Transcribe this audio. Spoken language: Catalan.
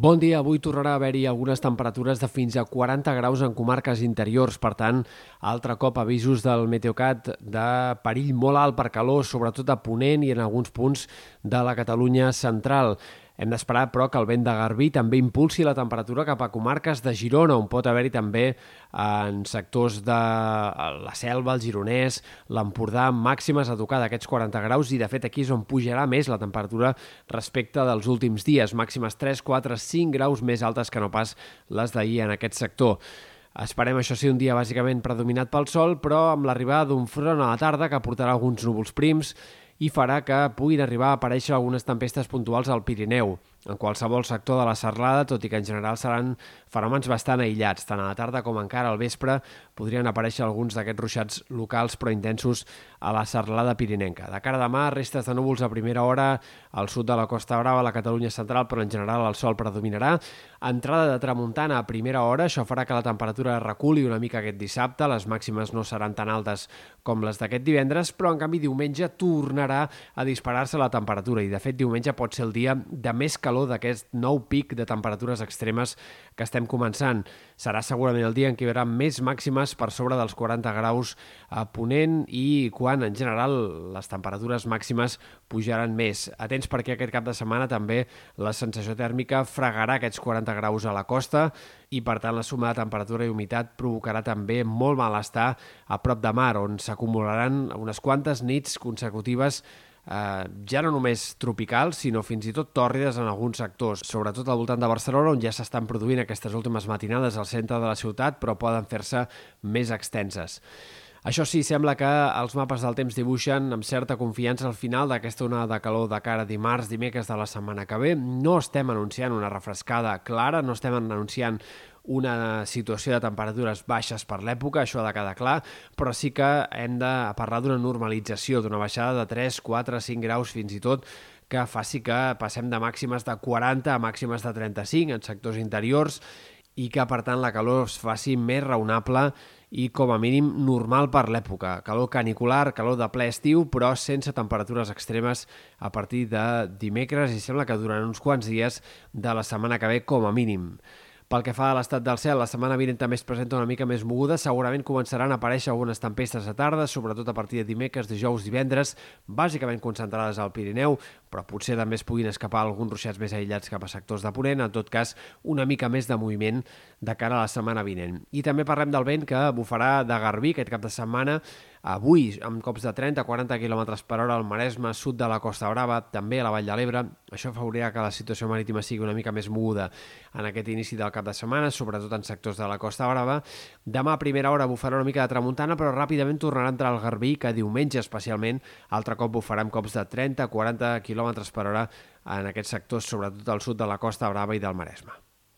Bon dia. Avui tornarà a haver-hi algunes temperatures de fins a 40 graus en comarques interiors. Per tant, altre cop avisos del Meteocat de perill molt alt per calor, sobretot a Ponent i en alguns punts de la Catalunya central. Hem d'esperar, però, que el vent de Garbí també impulsi la temperatura cap a comarques de Girona, on pot haver-hi també en sectors de la Selva, el Gironès, l'Empordà, màximes a tocar d'aquests 40 graus i, de fet, aquí és on pujarà més la temperatura respecte dels últims dies, màximes 3, 4, 5 graus més altes que no pas les d'ahir en aquest sector. Esperem, això sí, un dia bàsicament predominat pel sol, però amb l'arribada d'un front a la tarda que portarà alguns núvols prims i farà que puguin arribar a aparèixer algunes tempestes puntuals al Pirineu en qualsevol sector de la serralada, tot i que en general seran fenòmens bastant aïllats. Tant a la tarda com encara al vespre podrien aparèixer alguns d'aquests ruixats locals però intensos a la serralada pirinenca. De cara a demà, restes de núvols a primera hora al sud de la Costa Brava, a la Catalunya central, però en general el sol predominarà. Entrada de tramuntana a primera hora, això farà que la temperatura reculi una mica aquest dissabte, les màximes no seran tan altes com les d'aquest divendres, però en canvi diumenge tornarà a disparar-se la temperatura i de fet diumenge pot ser el dia de més calor calor d'aquest nou pic de temperatures extremes que estem començant. Serà segurament el dia en què hi haurà més màximes per sobre dels 40 graus a Ponent i quan, en general, les temperatures màximes pujaran més. Atents perquè aquest cap de setmana també la sensació tèrmica fregarà aquests 40 graus a la costa i, per tant, la suma de temperatura i humitat provocarà també molt malestar a prop de mar, on s'acumularan unes quantes nits consecutives eh, ja no només tropicals, sinó fins i tot tòrrides en alguns sectors, sobretot al voltant de Barcelona, on ja s'estan produint aquestes últimes matinades al centre de la ciutat, però poden fer-se més extenses. Això sí, sembla que els mapes del temps dibuixen amb certa confiança al final d'aquesta onada de calor de cara dimarts, dimecres de la setmana que ve. No estem anunciant una refrescada clara, no estem anunciant una situació de temperatures baixes per l'època, això ha de quedar clar, però sí que hem de parlar d'una normalització, d'una baixada de 3, 4, 5 graus fins i tot, que faci que passem de màximes de 40 a màximes de 35 en sectors interiors i que, per tant, la calor es faci més raonable i, com a mínim, normal per l'època. Calor canicular, calor de ple estiu, però sense temperatures extremes a partir de dimecres i sembla que durant uns quants dies de la setmana que ve, com a mínim. Pel que fa a l'estat del cel, la setmana vinent també es presenta una mica més moguda. Segurament començaran a aparèixer algunes tempestes a tarda, sobretot a partir de dimecres, dijous, divendres, bàsicament concentrades al Pirineu, però potser també es puguin escapar alguns ruixats més aïllats cap a sectors de Ponent. En tot cas, una mica més de moviment de cara a la setmana vinent. I també parlem del vent que bufarà de Garbí aquest cap de setmana, avui amb cops de 30-40 km per hora al Maresme, sud de la Costa Brava, també a la Vall de l'Ebre. Això afavorirà que la situació marítima sigui una mica més moguda en aquest inici del cap de setmana, sobretot en sectors de la Costa Brava. Demà a primera hora bufarà una mica de tramuntana, però ràpidament tornarà a entrar el Garbí, que diumenge especialment altre cop bufarà amb cops de 30-40 km per hora en aquests sectors, sobretot al sud de la Costa Brava i del Maresme.